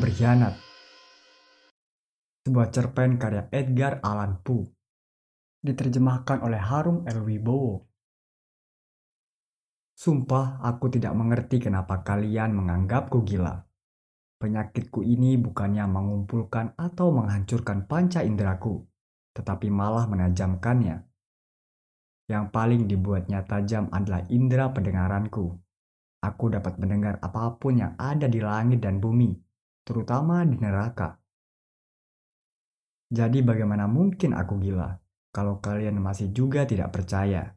Berkhianat. Sebuah cerpen karya Edgar Allan Poe. Diterjemahkan oleh Harum Elwibowo. Sumpah aku tidak mengerti kenapa kalian menganggapku gila. Penyakitku ini bukannya mengumpulkan atau menghancurkan panca inderaku, tetapi malah menajamkannya. Yang paling dibuatnya tajam adalah indera pendengaranku aku dapat mendengar apa pun yang ada di langit dan bumi, terutama di neraka. Jadi bagaimana mungkin aku gila kalau kalian masih juga tidak percaya?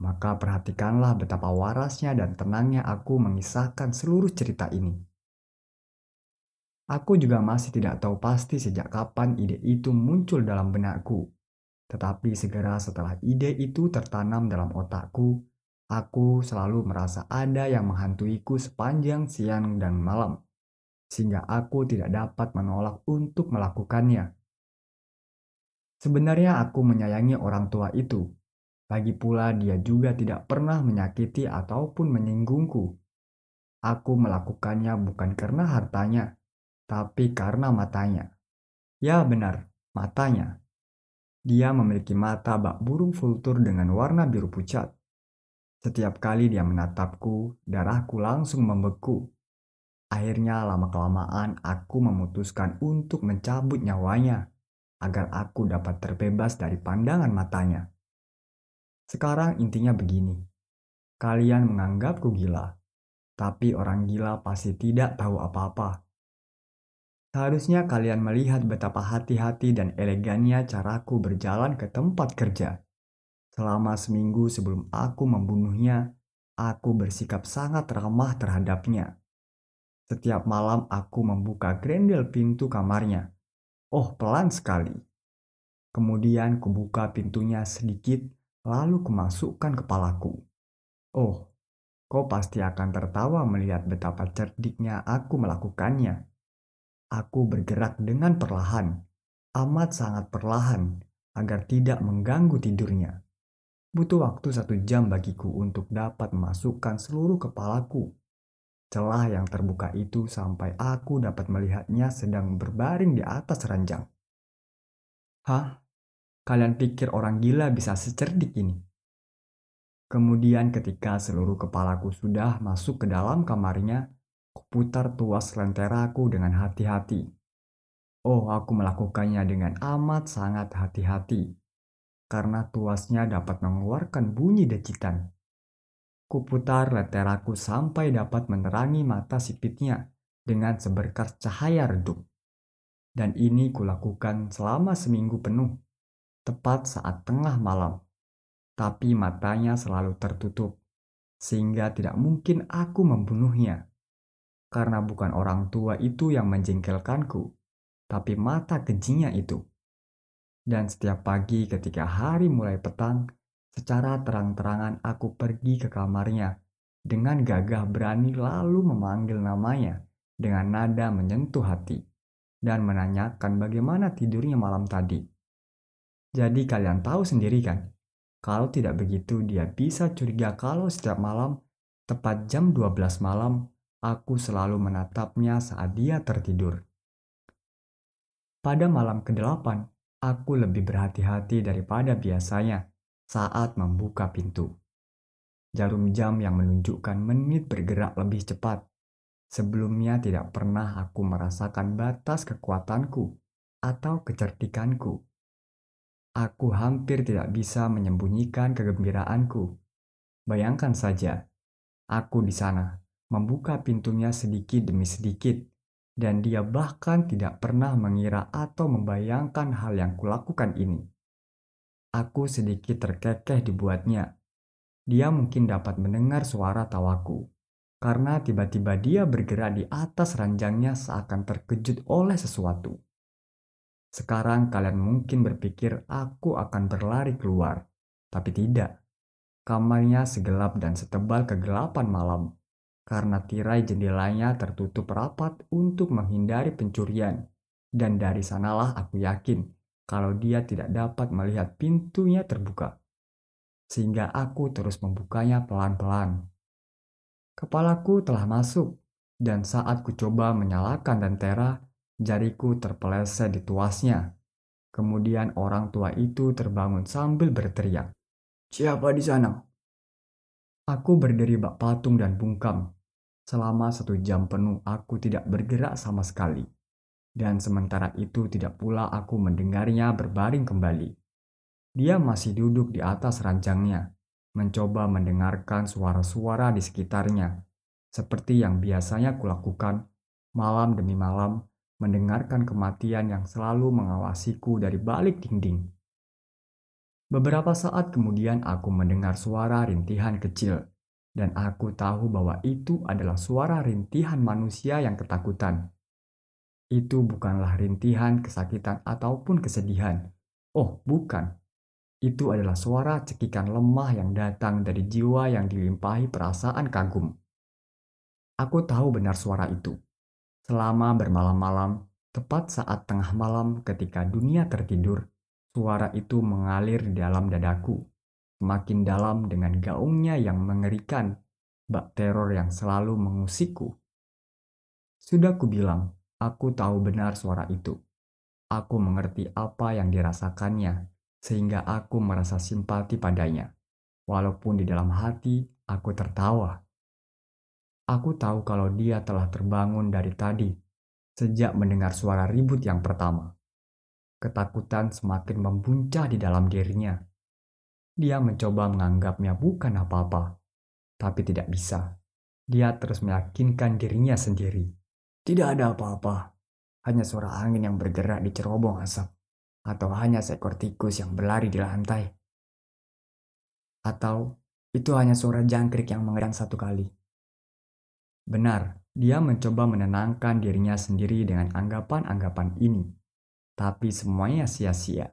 Maka perhatikanlah betapa warasnya dan tenangnya aku mengisahkan seluruh cerita ini. Aku juga masih tidak tahu pasti sejak kapan ide itu muncul dalam benakku. Tetapi segera setelah ide itu tertanam dalam otakku, Aku selalu merasa ada yang menghantuiku sepanjang siang dan malam, sehingga aku tidak dapat menolak untuk melakukannya. Sebenarnya aku menyayangi orang tua itu. Lagi pula dia juga tidak pernah menyakiti ataupun menyinggungku. Aku melakukannya bukan karena hartanya, tapi karena matanya. Ya benar, matanya. Dia memiliki mata bak burung vultur dengan warna biru pucat setiap kali dia menatapku, darahku langsung membeku. Akhirnya lama-kelamaan aku memutuskan untuk mencabut nyawanya agar aku dapat terbebas dari pandangan matanya. Sekarang intinya begini. Kalian menganggapku gila, tapi orang gila pasti tidak tahu apa-apa. Seharusnya kalian melihat betapa hati-hati dan elegannya caraku berjalan ke tempat kerja. Selama seminggu sebelum aku membunuhnya, aku bersikap sangat ramah terhadapnya. Setiap malam aku membuka grendel pintu kamarnya. Oh, pelan sekali. Kemudian kubuka pintunya sedikit, lalu kemasukkan kepalaku. Oh, kau pasti akan tertawa melihat betapa cerdiknya aku melakukannya. Aku bergerak dengan perlahan, amat sangat perlahan, agar tidak mengganggu tidurnya. Butuh waktu satu jam bagiku untuk dapat memasukkan seluruh kepalaku. Celah yang terbuka itu sampai aku dapat melihatnya sedang berbaring di atas ranjang. Hah? Kalian pikir orang gila bisa secerdik ini? Kemudian ketika seluruh kepalaku sudah masuk ke dalam kamarnya, kuputar tuas lenteraku dengan hati-hati. Oh, aku melakukannya dengan amat sangat hati-hati karena tuasnya dapat mengeluarkan bunyi decitan. Kuputar leteraku sampai dapat menerangi mata sipitnya dengan seberkas cahaya redup. Dan ini kulakukan selama seminggu penuh, tepat saat tengah malam. Tapi matanya selalu tertutup, sehingga tidak mungkin aku membunuhnya. Karena bukan orang tua itu yang menjengkelkanku, tapi mata kejinya itu. Dan setiap pagi ketika hari mulai petang, secara terang-terangan aku pergi ke kamarnya. Dengan gagah berani lalu memanggil namanya. Dengan nada menyentuh hati. Dan menanyakan bagaimana tidurnya malam tadi. Jadi kalian tahu sendiri kan, kalau tidak begitu dia bisa curiga kalau setiap malam, tepat jam 12 malam, aku selalu menatapnya saat dia tertidur. Pada malam ke-8, aku lebih berhati-hati daripada biasanya saat membuka pintu. Jarum jam yang menunjukkan menit bergerak lebih cepat. Sebelumnya tidak pernah aku merasakan batas kekuatanku atau kecerdikanku. Aku hampir tidak bisa menyembunyikan kegembiraanku. Bayangkan saja, aku di sana membuka pintunya sedikit demi sedikit dan dia bahkan tidak pernah mengira atau membayangkan hal yang kulakukan ini. Aku sedikit terkekeh dibuatnya. Dia mungkin dapat mendengar suara tawaku, karena tiba-tiba dia bergerak di atas ranjangnya seakan terkejut oleh sesuatu. Sekarang kalian mungkin berpikir aku akan berlari keluar, tapi tidak. Kamarnya segelap dan setebal kegelapan malam karena tirai jendelanya tertutup rapat untuk menghindari pencurian. Dan dari sanalah aku yakin kalau dia tidak dapat melihat pintunya terbuka. Sehingga aku terus membukanya pelan-pelan. Kepalaku telah masuk, Dan saat ku coba menyalakan lentera, jariku terpeleset di tuasnya. Kemudian orang tua itu terbangun sambil berteriak. Siapa di sana? Aku berdiri bak patung dan bungkam. Selama satu jam penuh aku tidak bergerak sama sekali. Dan sementara itu tidak pula aku mendengarnya berbaring kembali. Dia masih duduk di atas ranjangnya, mencoba mendengarkan suara-suara di sekitarnya, seperti yang biasanya kulakukan malam demi malam mendengarkan kematian yang selalu mengawasiku dari balik dinding. Beberapa saat kemudian aku mendengar suara rintihan kecil, dan aku tahu bahwa itu adalah suara rintihan manusia yang ketakutan. Itu bukanlah rintihan kesakitan ataupun kesedihan. Oh, bukan. Itu adalah suara cekikan lemah yang datang dari jiwa yang dilimpahi perasaan kagum. Aku tahu benar suara itu. Selama bermalam-malam, tepat saat tengah malam ketika dunia tertidur, suara itu mengalir di dalam dadaku, semakin dalam dengan gaungnya yang mengerikan, bak teror yang selalu mengusikku. Sudah kubilang, aku tahu benar suara itu. Aku mengerti apa yang dirasakannya, sehingga aku merasa simpati padanya. Walaupun di dalam hati aku tertawa Aku tahu kalau dia telah terbangun dari tadi, sejak mendengar suara ribut yang pertama. Ketakutan semakin membuncah di dalam dirinya. Dia mencoba menganggapnya bukan apa-apa, tapi tidak bisa. Dia terus meyakinkan dirinya sendiri. Tidak ada apa-apa, hanya suara angin yang bergerak di cerobong asap, atau hanya seekor tikus yang berlari di lantai. Atau itu hanya suara jangkrik yang mengerang satu kali. Benar, dia mencoba menenangkan dirinya sendiri dengan anggapan-anggapan ini. Tapi semuanya sia-sia.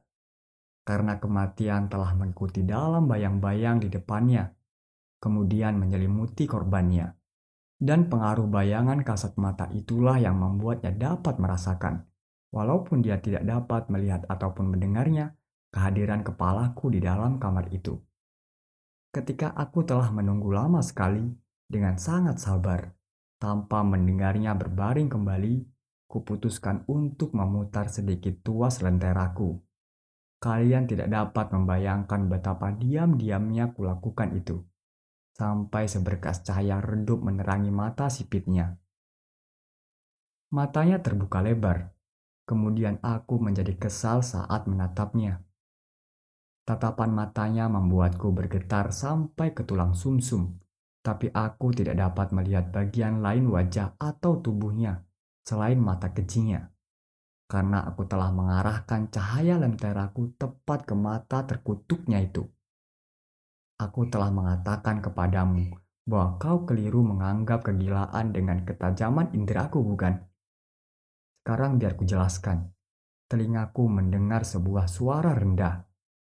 Karena kematian telah mengikuti dalam bayang-bayang di depannya, kemudian menyelimuti korbannya. Dan pengaruh bayangan kasat mata itulah yang membuatnya dapat merasakan, walaupun dia tidak dapat melihat ataupun mendengarnya, kehadiran kepalaku di dalam kamar itu. Ketika aku telah menunggu lama sekali, dengan sangat sabar, tanpa mendengarnya berbaring kembali, kuputuskan untuk memutar sedikit tuas lenteraku. Kalian tidak dapat membayangkan betapa diam-diamnya kulakukan itu. Sampai seberkas cahaya redup menerangi mata sipitnya. Matanya terbuka lebar. Kemudian aku menjadi kesal saat menatapnya. Tatapan matanya membuatku bergetar sampai ke tulang sumsum. -sum tapi aku tidak dapat melihat bagian lain wajah atau tubuhnya selain mata kejinya. Karena aku telah mengarahkan cahaya lenteraku tepat ke mata terkutuknya itu. Aku telah mengatakan kepadamu bahwa kau keliru menganggap kegilaan dengan ketajaman inderaku bukan? Sekarang biar ku jelaskan. Telingaku mendengar sebuah suara rendah,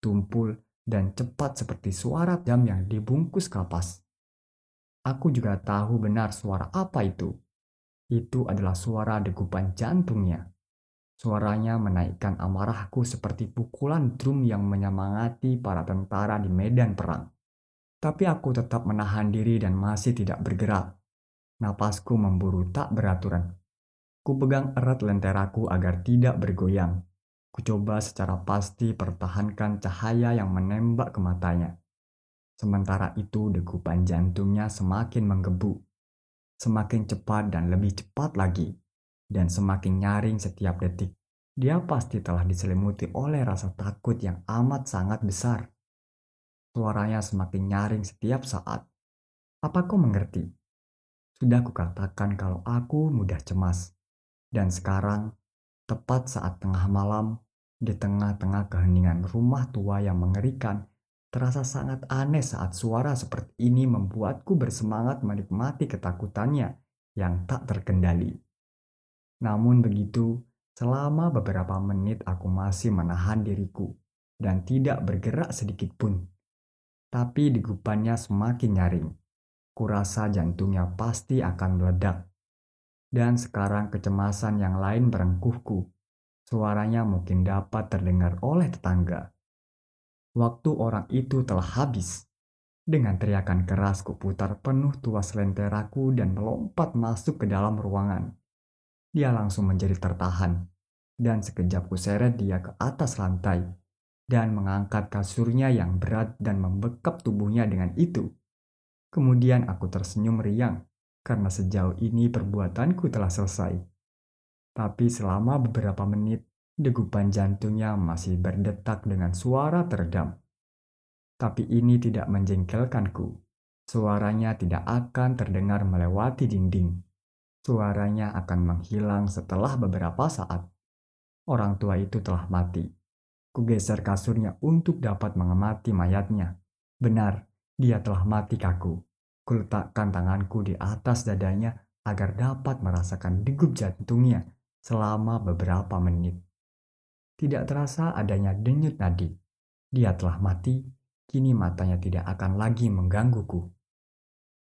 tumpul, dan cepat seperti suara jam yang dibungkus kapas Aku juga tahu benar suara apa itu. Itu adalah suara degupan jantungnya. Suaranya menaikkan amarahku seperti pukulan drum yang menyemangati para tentara di medan perang. Tapi aku tetap menahan diri dan masih tidak bergerak. Napasku memburu tak beraturan. Ku pegang erat lenteraku agar tidak bergoyang. Ku coba secara pasti pertahankan cahaya yang menembak ke matanya. Sementara itu degupan jantungnya semakin menggebu, semakin cepat dan lebih cepat lagi, dan semakin nyaring setiap detik. Dia pasti telah diselimuti oleh rasa takut yang amat sangat besar. Suaranya semakin nyaring setiap saat. Apa kau mengerti? Sudah kukatakan kalau aku mudah cemas. Dan sekarang, tepat saat tengah malam, di tengah-tengah keheningan rumah tua yang mengerikan, Terasa sangat aneh saat suara seperti ini membuatku bersemangat menikmati ketakutannya yang tak terkendali. Namun begitu, selama beberapa menit aku masih menahan diriku dan tidak bergerak sedikit pun. Tapi degupannya semakin nyaring. Kurasa jantungnya pasti akan meledak. Dan sekarang kecemasan yang lain berengkuhku. Suaranya mungkin dapat terdengar oleh tetangga waktu orang itu telah habis. Dengan teriakan keras kuputar penuh tuas lenteraku dan melompat masuk ke dalam ruangan. Dia langsung menjadi tertahan, dan sekejap kuseret dia ke atas lantai dan mengangkat kasurnya yang berat dan membekap tubuhnya dengan itu. Kemudian aku tersenyum riang karena sejauh ini perbuatanku telah selesai. Tapi selama beberapa menit, degupan jantungnya masih berdetak dengan suara teredam. Tapi ini tidak menjengkelkanku. Suaranya tidak akan terdengar melewati dinding. Suaranya akan menghilang setelah beberapa saat. Orang tua itu telah mati. Kugeser kasurnya untuk dapat mengemati mayatnya. Benar, dia telah mati kaku. Kuletakkan tanganku di atas dadanya agar dapat merasakan degup jantungnya selama beberapa menit. Tidak terasa adanya denyut nadi. Dia telah mati kini matanya tidak akan lagi menggangguku.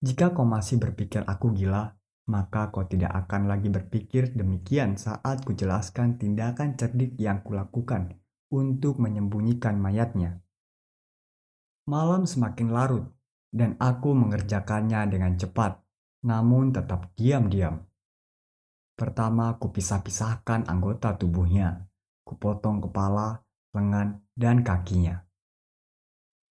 Jika kau masih berpikir aku gila, maka kau tidak akan lagi berpikir demikian saat kujelaskan tindakan cerdik yang kulakukan untuk menyembunyikan mayatnya. Malam semakin larut, dan aku mengerjakannya dengan cepat, namun tetap diam-diam. Pertama, kupisah-pisahkan anggota tubuhnya. Kupotong kepala, lengan, dan kakinya.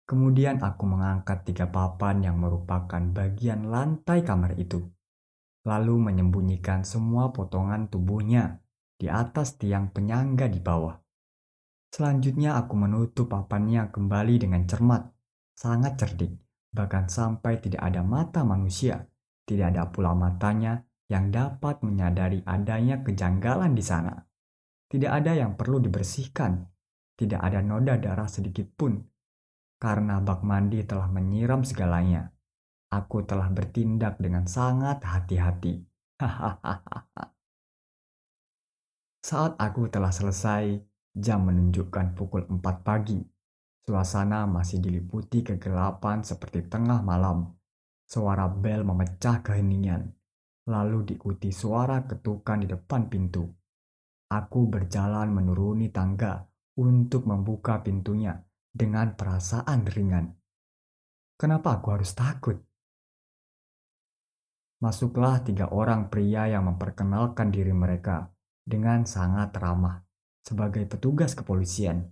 Kemudian aku mengangkat tiga papan yang merupakan bagian lantai kamar itu, lalu menyembunyikan semua potongan tubuhnya di atas tiang penyangga di bawah. Selanjutnya aku menutup papannya kembali dengan cermat, sangat cerdik, bahkan sampai tidak ada mata manusia, tidak ada pula matanya yang dapat menyadari adanya kejanggalan di sana. Tidak ada yang perlu dibersihkan, tidak ada noda darah sedikit pun karena bak mandi telah menyiram segalanya. Aku telah bertindak dengan sangat hati-hati. Saat aku telah selesai, jam menunjukkan pukul 4 pagi. Suasana masih diliputi kegelapan seperti tengah malam. Suara bel memecah keheningan, lalu diikuti suara ketukan di depan pintu. Aku berjalan menuruni tangga untuk membuka pintunya dengan perasaan ringan. Kenapa aku harus takut? Masuklah tiga orang pria yang memperkenalkan diri mereka dengan sangat ramah sebagai petugas kepolisian.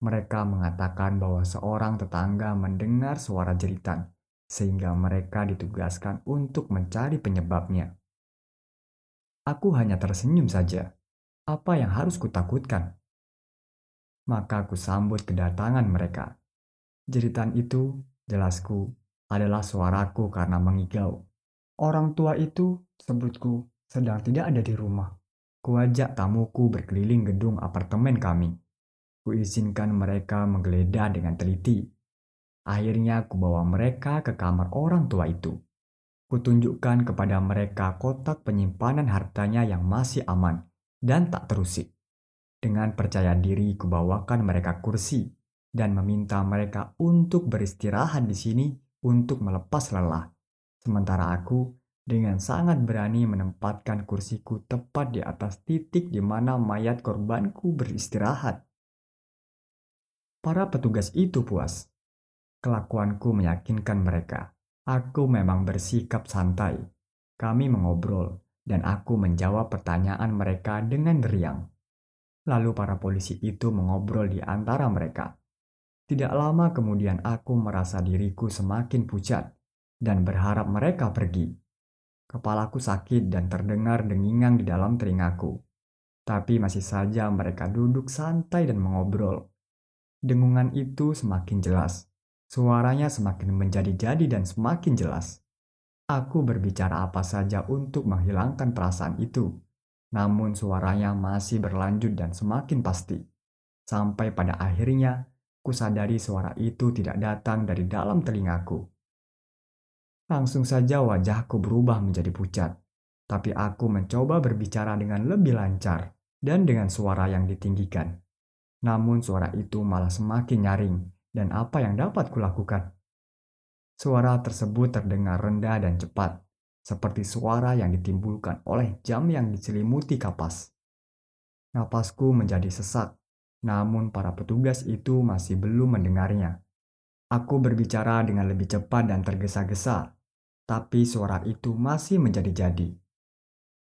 Mereka mengatakan bahwa seorang tetangga mendengar suara jeritan, sehingga mereka ditugaskan untuk mencari penyebabnya. Aku hanya tersenyum saja. Apa yang harus kutakutkan? maka aku sambut kedatangan mereka. Jeritan itu, jelasku, adalah suaraku karena mengigau. Orang tua itu, sebutku, sedang tidak ada di rumah. Kuajak tamuku berkeliling gedung apartemen kami. Kuizinkan mereka menggeledah dengan teliti. Akhirnya kubawa mereka ke kamar orang tua itu. Kutunjukkan kepada mereka kotak penyimpanan hartanya yang masih aman dan tak terusik. Dengan percaya diri kubawakan mereka kursi dan meminta mereka untuk beristirahat di sini untuk melepas lelah. Sementara aku dengan sangat berani menempatkan kursiku tepat di atas titik di mana mayat korbanku beristirahat. Para petugas itu puas. Kelakuanku meyakinkan mereka. Aku memang bersikap santai. Kami mengobrol, dan aku menjawab pertanyaan mereka dengan riang. Lalu para polisi itu mengobrol di antara mereka. Tidak lama kemudian aku merasa diriku semakin pucat dan berharap mereka pergi. Kepalaku sakit dan terdengar dengingan di dalam telingaku. Tapi masih saja mereka duduk santai dan mengobrol. Dengungan itu semakin jelas. Suaranya semakin menjadi-jadi dan semakin jelas. Aku berbicara apa saja untuk menghilangkan perasaan itu namun suaranya masih berlanjut dan semakin pasti. Sampai pada akhirnya, kusadari suara itu tidak datang dari dalam telingaku. Langsung saja wajahku berubah menjadi pucat, tapi aku mencoba berbicara dengan lebih lancar dan dengan suara yang ditinggikan. Namun suara itu malah semakin nyaring, dan apa yang dapat kulakukan? Suara tersebut terdengar rendah dan cepat, seperti suara yang ditimbulkan oleh jam yang diselimuti kapas. Napasku menjadi sesak, namun para petugas itu masih belum mendengarnya. Aku berbicara dengan lebih cepat dan tergesa-gesa, tapi suara itu masih menjadi-jadi.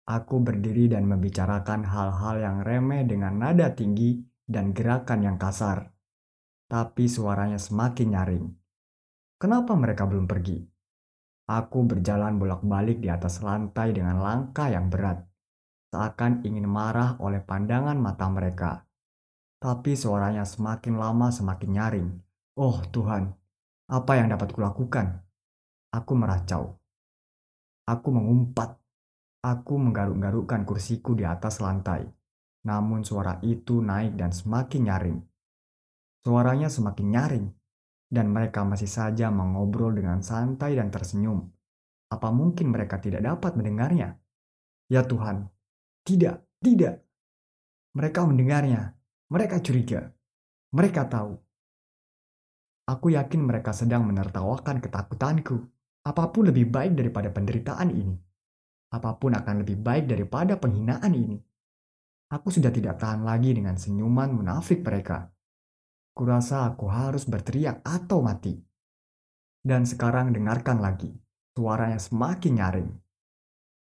Aku berdiri dan membicarakan hal-hal yang remeh dengan nada tinggi dan gerakan yang kasar. Tapi suaranya semakin nyaring. Kenapa mereka belum pergi? Aku berjalan bolak-balik di atas lantai dengan langkah yang berat, seakan ingin marah oleh pandangan mata mereka. Tapi suaranya semakin lama semakin nyaring. Oh Tuhan, apa yang dapat kulakukan? Aku meracau. Aku mengumpat. Aku menggaruk-garukkan kursiku di atas lantai. Namun suara itu naik dan semakin nyaring. Suaranya semakin nyaring, dan mereka masih saja mengobrol dengan santai dan tersenyum. Apa mungkin mereka tidak dapat mendengarnya? Ya Tuhan, tidak, tidak. Mereka mendengarnya, mereka curiga, mereka tahu Aku yakin mereka sedang menertawakan ketakutanku. Apa pun lebih baik daripada penderitaan ini. Apa pun akan lebih baik daripada penghinaan ini. Aku sudah tidak tahan lagi dengan senyuman munafik mereka. Kurasa aku harus berteriak atau mati. Dan sekarang dengarkan lagi. Suaranya semakin nyaring.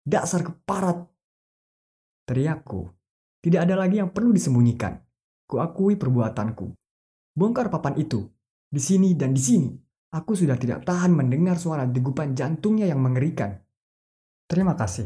Dasar keparat! Teriakku. Tidak ada lagi yang perlu disembunyikan. Kuakui perbuatanku. Bongkar papan itu di sini dan di sini. Aku sudah tidak tahan mendengar suara degupan jantungnya yang mengerikan. Terima kasih.